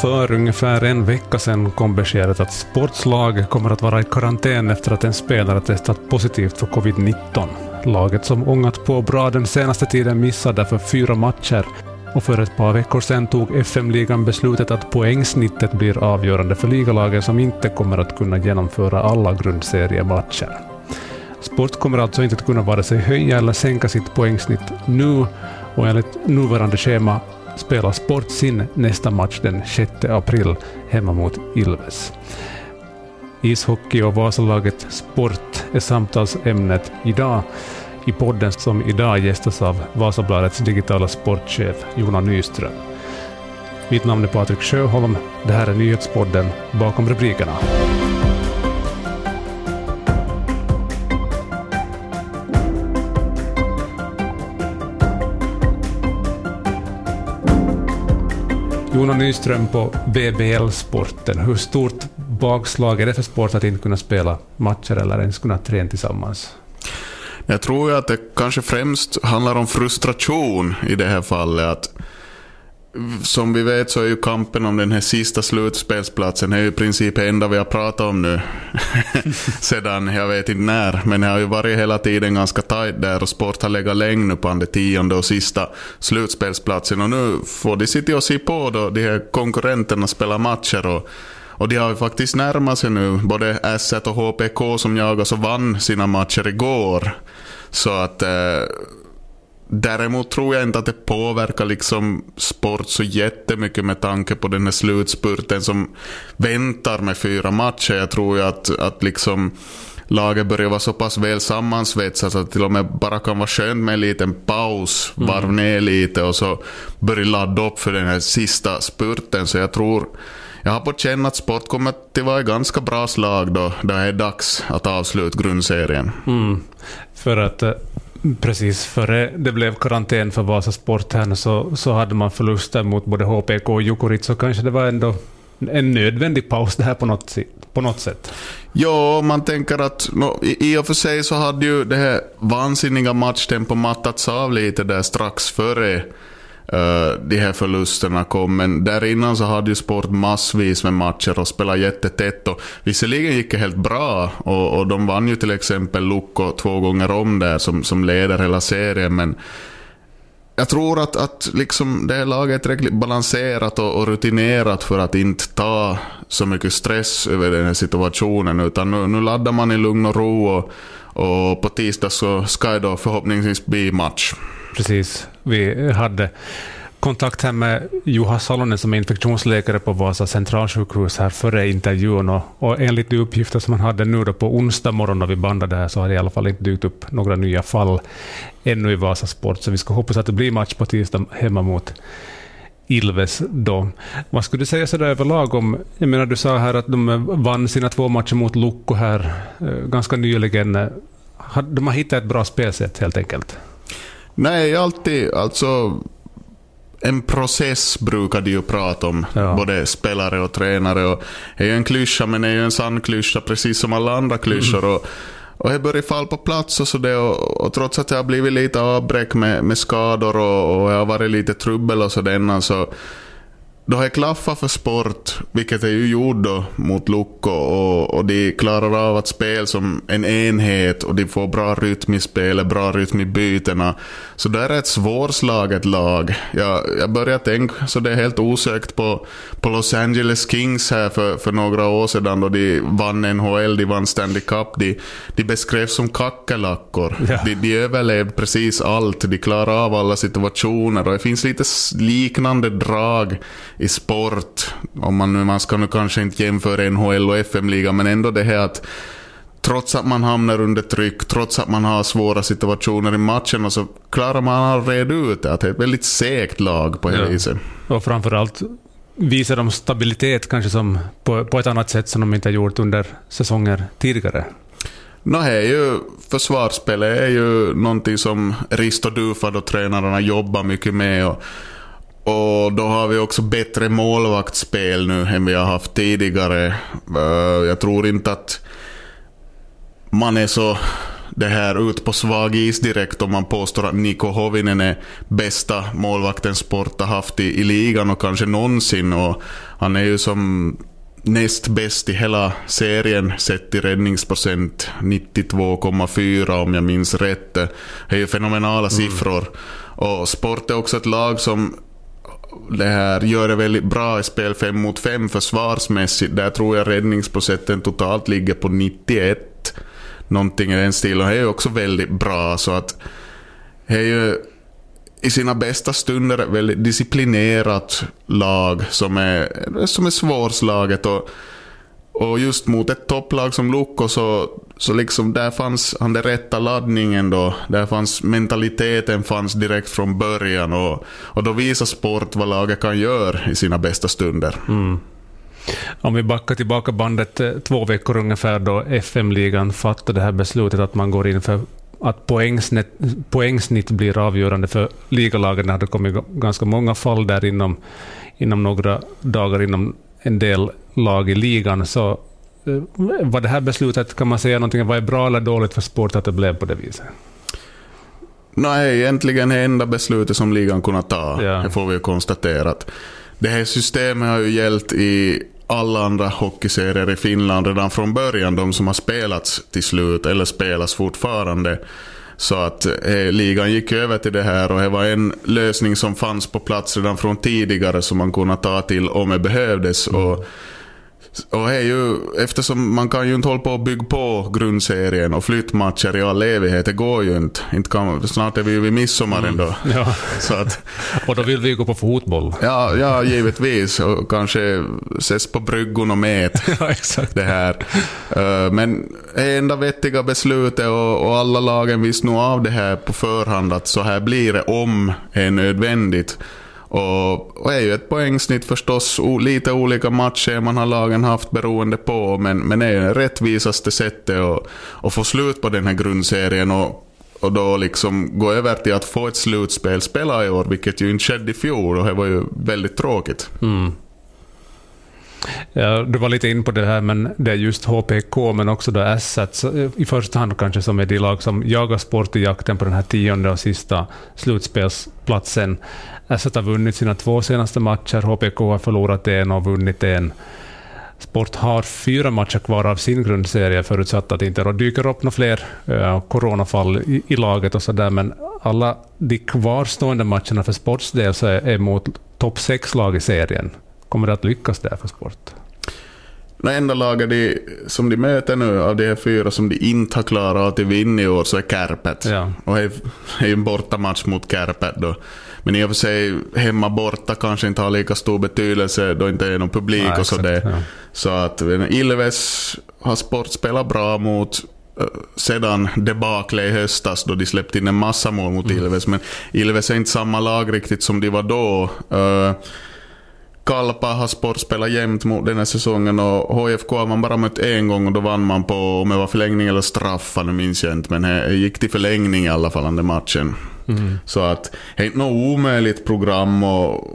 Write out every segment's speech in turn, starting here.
För ungefär en vecka sedan kom beskedet att sportslag kommer att vara i karantän efter att en spelare testat positivt för covid-19. Laget som ångat på bra den senaste tiden missade därför fyra matcher och för ett par veckor sedan tog FM-ligan beslutet att poängsnittet blir avgörande för ligalagen som inte kommer att kunna genomföra alla grundseriematcher. Sport kommer alltså inte att kunna vare sig höja eller sänka sitt poängsnitt nu och enligt nuvarande schema spelar Sport sin nästa match den 6 april hemma mot Ilves. Ishockey och Vasalaget Sport är samtalsämnet idag i podden som idag gästas av Vasabladets digitala sportchef Jona Nyström. Mitt namn är Patrik Sjöholm. Det här är nyhetspodden Bakom rubrikerna. Jona Nyström på BBL-sporten. Hur stort bakslag är det för sport att inte kunna spela matcher eller ens kunna träna tillsammans? Jag tror att det kanske främst handlar om frustration i det här fallet. Att som vi vet så är ju kampen om den här sista slutspelsplatsen är ju i princip det enda vi har pratat om nu. Sedan jag vet inte när. Men det har ju varit hela tiden ganska tajt där och Sport har legat länge nu på den tionde och sista slutspelsplatsen. Och nu får de sitta och se på då de här konkurrenterna spelar matcher. Och, och de har ju faktiskt närmat sig nu. Både S1 och HPK som jagas och vann sina matcher igår. Så att... Eh, Däremot tror jag inte att det påverkar liksom sport så jättemycket med tanke på den här slutspurten som väntar med fyra matcher. Jag tror ju att, att liksom laget börjar vara så pass väl sammansvetsat att det till och med bara kan vara skönt med en liten paus, mm. varv ner lite och så börja ladda upp för den här sista spurten. Så jag tror, jag har på känn att sport kommer att vara ett ganska bra slag då, då det är dags att avsluta grundserien. Mm. För att eh, Precis före det blev karantän för Vasa Sport här så, så hade man förluster mot både HPK och Jukurit, så kanske det var ändå en nödvändig paus det här på något, på något sätt. Ja, man tänker att no, i, i och för sig så hade ju det här vansinniga matchtempo mattats av lite där strax före Eh, de här förlusterna kom. Men där innan så hade ju Sport massvis med matcher och spelade jättetätt. Och visserligen gick det helt bra och, och de vann ju till exempel Lukko två gånger om där som, som leder hela serien. Men jag tror att, att liksom det här laget är tillräckligt balanserat och, och, rutinerat för att inte ta så mycket stress över den här situationen. Utan nu, nu laddar man i lugn och ro och, och på tisdag så ska det då förhoppningsvis bli match. Precis. Vi hade kontakt här med Juha Salonen som är infektionsläkare på Vasa centralsjukhus här före intervjun. Och, och enligt de uppgifter som han hade nu då på onsdag morgon när vi bandade här så har det i alla fall inte dykt upp några nya fall ännu i Vasa Sport. Så vi ska hoppas att det blir match på tisdag hemma mot Ilves då. Vad skulle du säga sådär överlag om, jag menar du sa här att de vann sina två matcher mot Lukko här eh, ganska nyligen. De har hittat ett bra spelsätt helt enkelt. Nej, alltid. Alltså, en process brukar de ju prata om, ja. både spelare och tränare. Och det är ju en klyscha, men det är ju en sann klyscha, precis som alla andra klyschor. Mm. Och, och det börjar falla på plats och så det, och, och, trots att det har blivit lite avbräck med, med skador och, och det har varit lite trubbel och sådär, så då har jag klaffat för sport, vilket jag ju gjorde då mot Lukko och, och de klarar av att spela som en enhet och de får bra rytm i spelet, bra rytm i bytena. Så det är ett svårslaget lag. Jag, jag börjar tänka så det är helt osökt på, på Los Angeles Kings här för, för några år sedan då de vann NHL, de vann Stanley Cup. De, de beskrevs som kackerlackor. Ja. De, de överlevde precis allt, de klarade av alla situationer och det finns lite liknande drag i sport. Om man, nu, man ska nu kanske inte jämföra NHL och FM-ligan, men ändå det här att trots att man hamnar under tryck, trots att man har svåra situationer i matchen, så klarar man att reda ut det. Att det är ett väldigt segt lag på det ja. viset. Och framförallt visar de stabilitet kanske som på, på ett annat sätt som de inte har gjort under säsonger tidigare. No, är ju, försvarsspelet är ju någonting som Risto Dufad och tränarna jobbar mycket med. Och och då har vi också bättre målvaktsspel nu än vi har haft tidigare. Eh, jag tror inte att man är så det här ut på svag is direkt om man påstår att Niko Hovinen är bästa målvakten sport har haft i, i ligan och kanske någonsin. Och han är ju som näst bäst i hela serien sett i räddningsprocent 92,4 om jag minns rätt. Det är ju fenomenala mm. siffror. Och Sport är också ett lag som det här gör det väldigt bra i spel 5 mot 5 försvarsmässigt. Där tror jag räddningsprocenten totalt ligger på 91. Någonting i den stilen. Det är ju också väldigt bra. Så att det är ju i sina bästa stunder ett väldigt disciplinerat lag som är, som är svårslaget. Och, och just mot ett topplag som Lukko så, så liksom där fanns han den rätta laddningen då. Där fanns mentaliteten fanns direkt från början. Och, och då visar sport vad laget kan göra i sina bästa stunder. Mm. Om vi backar tillbaka bandet eh, två veckor ungefär då FM-ligan fattade det här beslutet att man går in för att poängsnitt, poängsnitt blir avgörande för ligalagen. Det hade kommit ganska många fall där inom, inom några dagar inom en del lag i ligan. Så eh, var det här beslutet, kan man säga någonting, var det bra eller dåligt för sport att det blev på det viset? Nej, egentligen det enda beslutet som ligan kunnat ta. Ja. Det får vi konstatera. Det här systemet har ju gällt i alla andra hockeyserier i Finland redan från början. De som har spelats till slut eller spelas fortfarande. Så att eh, ligan gick över till det här och det var en lösning som fanns på plats redan från tidigare som man kunde ta till om det behövdes. Mm. Och och är ju, eftersom man kan ju inte hålla på och bygga på grundserien och flyttmatcher i all evighet, det går ju inte. inte kan, snart är vi ju vid midsommar ändå. Mm, ja. Så att, och då vill vi gå på fotboll. Ja, ja givetvis. Och kanske ses på bryggon och met. ja, exakt. Det här. Eh, men det enda vettiga beslutet och, och alla lagen visste nog av det här på förhand att så här blir det om det är nödvändigt. Och, och är ju ett poängsnitt förstås, o, lite olika matcher man har lagen haft beroende på, men, men är ju det rättvisaste sättet att, att få slut på den här grundserien och, och då liksom gå över till att få ett slutspel spela i år, vilket ju inte skedde i fjol och det var ju väldigt tråkigt. Mm. Ja, du var lite in på det här, men det är just HPK, men också då Assets eh, i första hand kanske som är de lag som jagar sport i jakten på den här tionde och sista slutspelsplatsen. Asset har vunnit sina två senaste matcher, HPK har förlorat en och vunnit en. Sport har fyra matcher kvar av sin grundserie, förutsatt att det inte dyker upp några fler uh, coronafall i, i, laget och sådär, men alla de kvarstående matcherna för Sports del så är, är mot topp sex lag i serien. Kommer det att lyckas där för Sport? Det enda laget de, som de möter nu av de här fyra som de inte har klarat att vinna i år så är Kärpet. Ja. Och det är ju en bortamatch mot Kärpet då. Men i och för sig, hemma borta kanske inte har lika stor betydelse då inte är någon publik Nej, och sådär. Ja. Så att Ilves har sport spelat bra mot eh, sedan debakle i höstas då de släppte in en massa mål mot mm. Ilves. Men Ilves är inte samma lag riktigt som de var då. Uh, Kalpa har sport spelat jämnt mot den här säsongen och HFK har man bara mött en gång och då vann man på, om det var förlängning eller straffar, nu minns jag inte, men det gick till förlängning i alla fall den matchen. Mm. Så att det är inte något omöjligt program och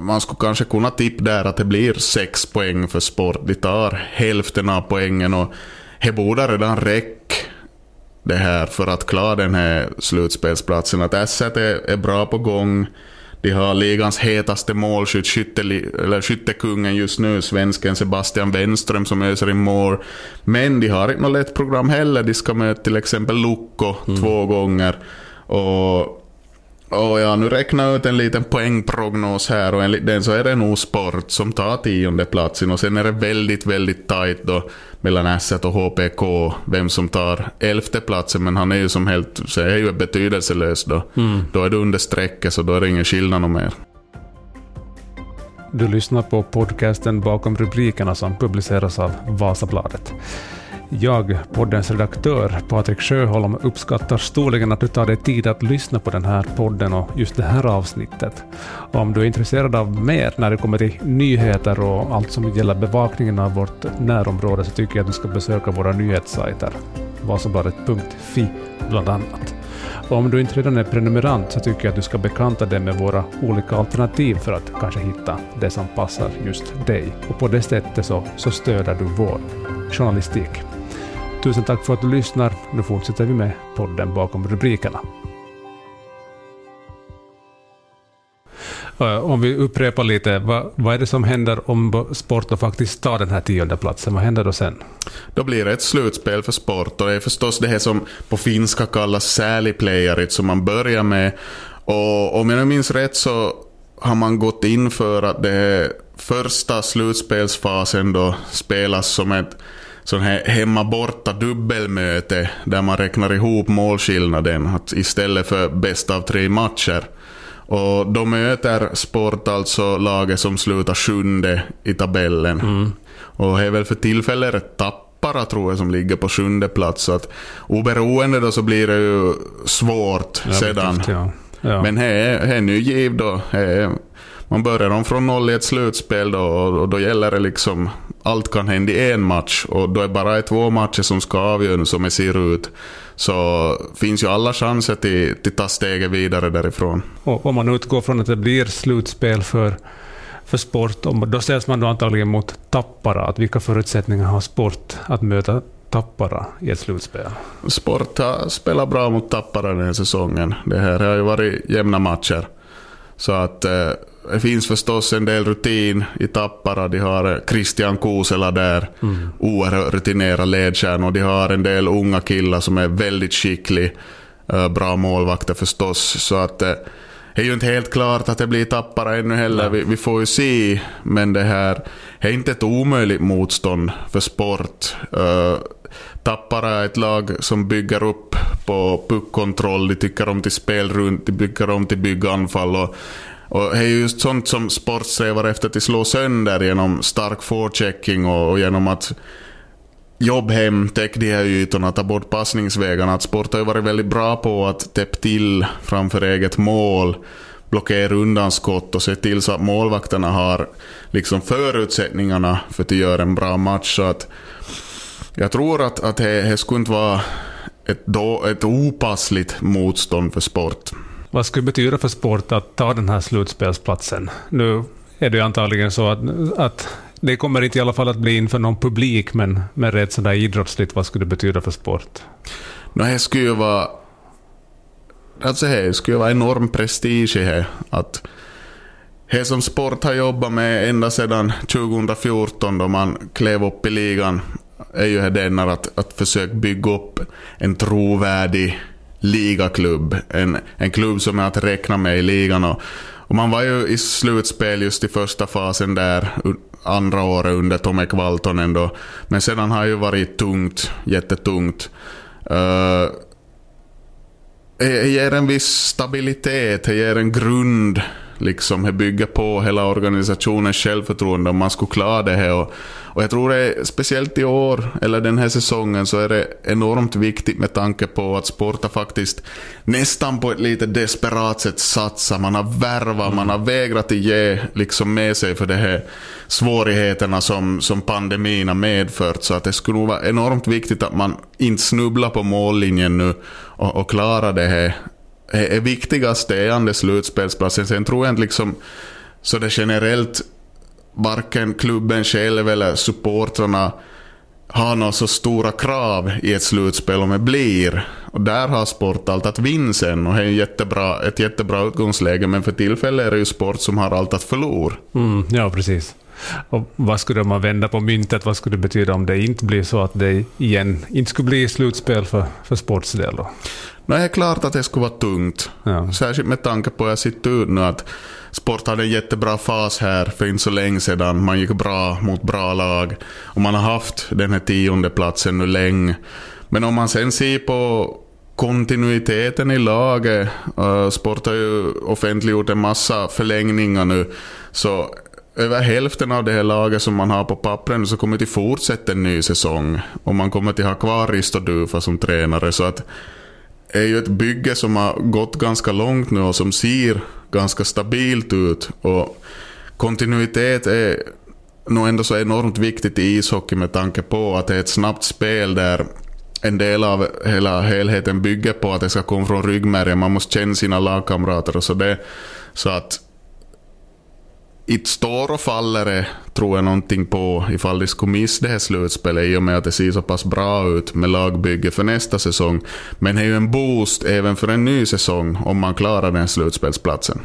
man skulle kanske kunna tippa där att det blir sex poäng för sport. De tar hälften av poängen och det borde redan räcka det här för att klara den här slutspelsplatsen. Att S1 är, är bra på gång. De har ligans hetaste målskytt, skytte, eller skyttekungen just nu, svensken Sebastian Wenström som öser in mål. Men de har inte något lätt program heller. De ska möta till exempel Lukko mm. två gånger. Och och ja, nu räknar ut en liten poängprognos här och enligt den så är det nog Sport som tar tionde platsen och sen är det väldigt, väldigt tajt då mellan Asset och HPK vem som tar elfte platsen men han är ju som helt, så är ju betydelselös då. Mm. Då är det under strecket så då är det ingen skillnad mer. Du lyssnar på podcasten bakom rubrikerna som publiceras av Vasabladet. Jag, poddens redaktör Patrik Sjöholm, uppskattar storligen att du tar dig tid att lyssna på den här podden och just det här avsnittet. Om du är intresserad av mer när det kommer till nyheter och allt som gäller bevakningen av vårt närområde så tycker jag att du ska besöka våra nyhetssajter, Vasabladet.fi bland annat. Och om du inte redan är prenumerant så tycker jag att du ska bekanta dig med våra olika alternativ för att kanske hitta det som passar just dig. Och på det sättet så, så stöder du vår journalistik. Tusen tack för att du lyssnar. Nu fortsätter vi med podden bakom rubrikerna. Om vi upprepar lite, vad, vad är det som händer om Sporto faktiskt tar den här tionde platsen? Vad händer då sen? Då blir det ett slutspel för Sporto. det är förstås det här som på finska kallas sääliplayerit som man börjar med. Och om jag nu minns rätt så har man gått in för att det första slutspelsfasen då spelas som ett sån här hemma-borta dubbelmöte där man räknar ihop målskillnaden att istället för bäst av tre matcher. Och då möter Sport alltså laget som slutar sjunde i tabellen. Mm. Och det är väl för tillfället Tappara tror jag som ligger på sjunde plats. Så att oberoende då så blir det ju svårt ja, sedan. ja. Ja. Men det är ny giv då. Är, man börjar om från noll i ett slutspel då och då gäller det liksom allt kan hända i en match och då är bara två matcher som ska avgöra som det ser ut. Så finns ju alla chanser till, till ta steget vidare därifrån. Och om man utgår från att det blir slutspel för, för sport, då ställs man då antagligen mot Tappara. Att vilka förutsättningar har sport att möta Tappara i ett slutspel? Sport har spelat bra mot Tappara den här säsongen. Det här har ju varit jämna matcher. Så att eh, det finns förstås en del rutin i Tappara. De har Christian Kuusela där, mm. oerhört rutinerad ledstjärna. Och de har en del unga killar som är väldigt skickliga. Eh, bra målvakter förstås. Så att eh, det är ju inte helt klart att det blir Tappara ännu heller. Vi, vi, får ju se. Men det här är inte ett omöjligt motstånd för sport. Uh, Tappara är ett lag som bygger upp på puckkontroll. De tycker om till spel runt, de tycker om till bygga anfall. Och och det är just sånt som sport strävar efter att slå sönder genom stark forechecking och, och genom att jobb hem, täck de här ytorna, ta bort passningsvägarna. Att sport har ju varit väldigt bra på att täppa till framför eget mål, blockera undan skott och se till så att målvakterna har liksom förutsättningarna för att göra en bra match. Så att jag tror att, att det, det skulle inte vara ett, då, ett opassligt motstånd för sport. Vad skulle det betyda för sport att ta den här slutspelsplatsen? Nu är det ju antagligen så att, att det kommer inte i alla fall att bli inför någon publik, men, men rent sådär idrottsligt, vad skulle det betyda för sport? Nej, det skulle ju vara... Alltså det skulle vara enorm prestige i det. Att det som sport har jobbat med ända sedan 2014 då man klev upp i ligan är ju det att, att försöka bygga upp en trovärdig ligaklubb. En, en klubb som är att räkna med i ligan. Och, och man var ju i slutspel just i första fasen där, andra året under Tomek Valtonen då. Men sedan har ju varit tungt, jättetungt. Uh, det ger en viss stabilitet, det ger en grund liksom, det bygger på hela organisationens självförtroende om man skulle klara det här. Och, och jag tror det är, speciellt i år, eller den här säsongen, så är det enormt viktigt med tanke på att Sporta faktiskt nästan på ett lite desperat sätt satsar. Man har värvat, mm. man har vägrat att ge liksom med sig för de här svårigheterna som, som pandemin har medfört. Så att det skulle nog vara enormt viktigt att man inte snubblar på mållinjen nu och, och klarar det här är viktigast är Anders slutspelsplatsen. Sen tror jag inte liksom så det generellt varken klubben själv eller supportrarna har några så stora krav i ett slutspel om det blir. Och där har sport allt att vinna sen och det är jättebra, ett jättebra utgångsläge. Men för tillfället är det ju sport som har allt att förlora. Mm, ja, precis. Och vad skulle man vända på myntet? Vad skulle det betyda om det inte blir så att det igen inte skulle bli slutspel för, för sports del? Då? Nej, det är klart att det skulle vara tungt. Ja. Särskilt med tanke på att jag sitter ut nu att Sport hade en jättebra fas här för inte så länge sedan. Man gick bra mot bra lag. Och man har haft den här tionde platsen nu länge. Men om man sen ser på kontinuiteten i laget. Uh, Sport har ju offentliggjort en massa förlängningar nu. Så över hälften av det här laget som man har på pappren så kommer till fortsätta en ny säsong. Och man kommer till ha kvar Risto Dufa som tränare. Så att det är ju ett bygge som har gått ganska långt nu och som ser ganska stabilt ut. Och kontinuitet är nog ändå så enormt viktigt i ishockey med tanke på att det är ett snabbt spel där en del av hela helheten bygger på att det ska komma från ryggmärgen. Man måste känna sina lagkamrater och så det. Så att inte står och faller det tror jag någonting på ifall de skulle missa det här slutspelet i och med att det ser så pass bra ut med lagbygge för nästa säsong. Men det är ju en boost även för en ny säsong om man klarar den slutspelsplatsen.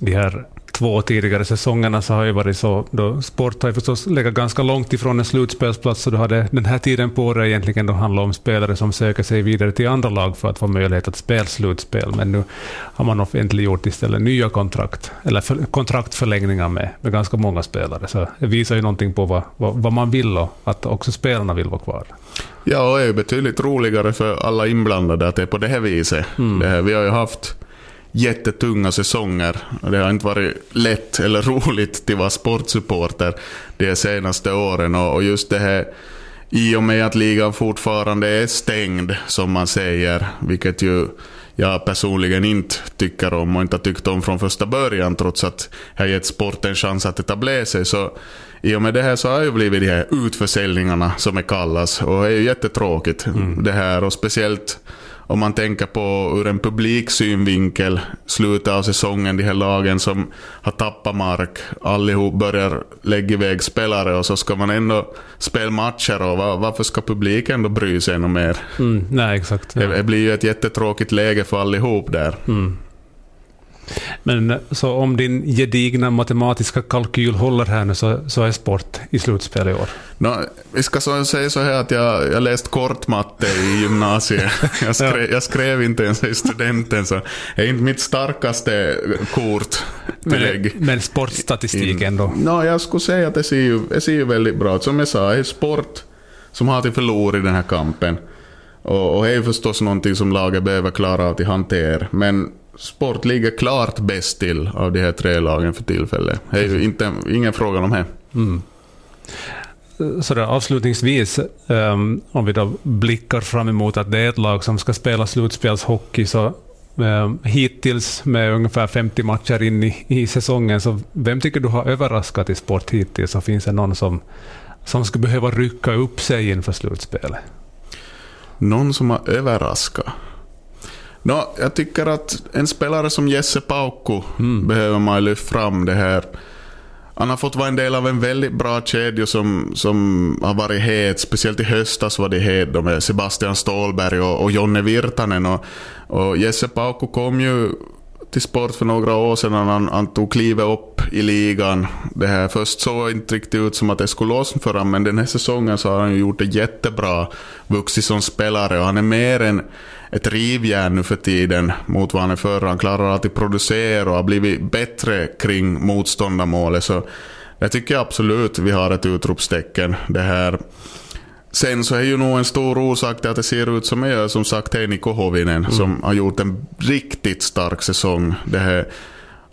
De här två tidigare säsongerna så har ju varit så, då sport har ju förstås legat ganska långt ifrån en slutspelsplats, så då hade den här tiden på året egentligen då handlat om spelare som söker sig vidare till andra lag för att få möjlighet att spela slutspel, men nu har man offentliggjort istället nya kontrakt, eller för, kontraktförlängningar med, med ganska många spelare, så det visar ju någonting på vad, vad, vad man vill och att också spelarna vill vara kvar. Ja, och det är ju betydligt roligare för alla inblandade att det är på det här viset. Mm. Det här, vi har ju haft jättetunga säsonger. Det har inte varit lätt eller roligt att vara sportsupporter de senaste åren. Och just det här, i och med att ligan fortfarande är stängd, som man säger, vilket ju jag personligen inte tycker om och inte har tyckt om från första början, trots att jag gett sporten chans att etablera sig. Så i och med det här så har det blivit de här utförsäljningarna som det kallas. Och det är ju jättetråkigt mm. det här. Och speciellt om man tänker på ur en publiksynvinkel, slutet av säsongen, de här lagen som har tappat mark, allihop börjar lägga iväg spelare och så ska man ändå spela matcher och varför ska publiken då bry sig ännu mer? Mm, nej, exakt. Ja. Det, det, blir ju ett jättetråkigt läge för allihop där. Mm. Men så om din gedigna matematiska kalkyl håller här nu så, så är sport i slutspel i år? No, vi ska så säga så här att jag, jag läst kortmatte i gymnasiet. Jag skrev, jag skrev inte ens i studenten så det är inte mitt starkaste kort Men, men sportstatistik ändå? No, jag skulle säga att det ser ju, det ser ju väldigt bra ut. Som jag sa, det är sport som har till förlor i den här kampen. Och, och det är ju förstås någonting som laget behöver klara av att hantera. Men sport ligger klart bäst till av de här tre lagen för tillfället. Det är ju inte, ingen fråga om det. Mm. Så där, avslutningsvis, um, om vi då blickar fram emot att det är ett lag som ska spela slutspelshockey, så um, hittills med ungefär 50 matcher in i, i säsongen, så vem tycker du har överraskat i sport hittills? Så finns det någon som, som skulle behöva rycka upp sig inför slutspelet? Någon som har överraskat? No, jag tycker att en spelare som Jesse Paukku mm. behöver man lyfta fram det här. Han har fått vara en del av en väldigt bra kedja som, som har varit het. Speciellt i höstas var det het med Sebastian Ståhlberg och, och Jonne Virtanen. Och, och Jesse Paukku kom ju till sport för några år sedan. Han, han tog klivet upp i ligan. Det här först såg inte riktigt ut som att det skulle lossna för honom, men den här säsongen så har han gjort det jättebra. Vuxit som spelare och han är mer än ett rivjärn nu för tiden mot vad han är förr. Han klarar alltid producera och har blivit bättre kring motståndarmålet. Så jag tycker absolut vi har ett utropstecken. Det här Sen så är ju nog en stor orsak till att det ser ut som det gör, som sagt, är Niko Hovinen mm. som har gjort en riktigt stark säsong. Det här,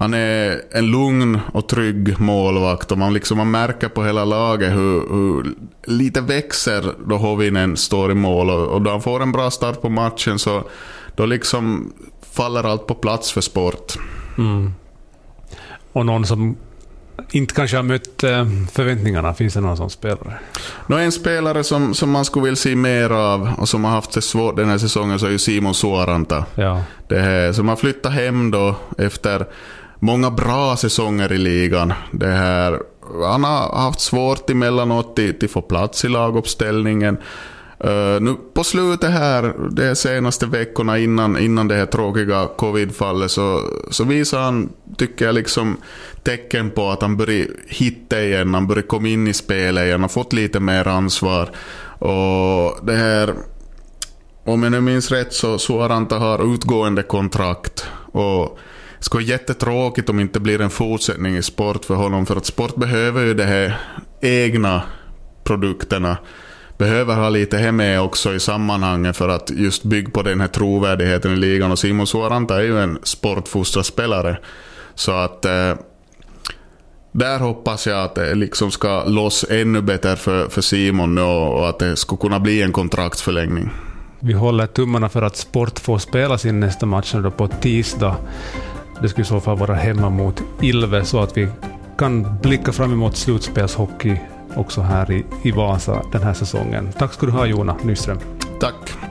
han är en lugn och trygg målvakt och man, liksom, man märker på hela laget hur, hur lite växer då Hovinen står i mål och, och då han får en bra start på matchen så då liksom faller allt på plats för sport. Mm. Och någon som inte kanske har mött eh, förväntningarna? Finns det någon sån spelare? Nå, en spelare som, som man skulle vilja se mer av och som har haft det svårt den här säsongen så är ju Simon Suoranta. Ja. Det här, som har flyttat hem då efter många bra säsonger i ligan. Det här, han har haft svårt emellanåt att få plats i laguppställningen. Uh, nu på slutet här, de senaste veckorna innan, innan det här tråkiga covidfallet, så, så visar han, tycker jag, liksom tecken på att han börjar hitta igen, han börjar komma in i spelet igen, har fått lite mer ansvar. Och det här, om jag nu minns rätt så Suaranta har utgående kontrakt. Och det skulle vara jättetråkigt om det inte blir en fortsättning i sport för honom, för att sport behöver ju de här egna produkterna behöver ha lite här med också i sammanhanget för att just bygga på den här trovärdigheten i ligan. Och Simon Suoranta är ju en sportfostraspelare. Så att eh, där hoppas jag att det liksom ska loss ännu bättre för, för Simon och, och att det ska kunna bli en kontraktsförlängning. Vi håller tummarna för att Sport får spela sin nästa match på tisdag. Det skulle i så fall vara hemma mot Ilve så att vi kan blicka fram emot slutspelshockey också här i, i Vasa den här säsongen. Tack ska du ha Jona Nyström. Tack.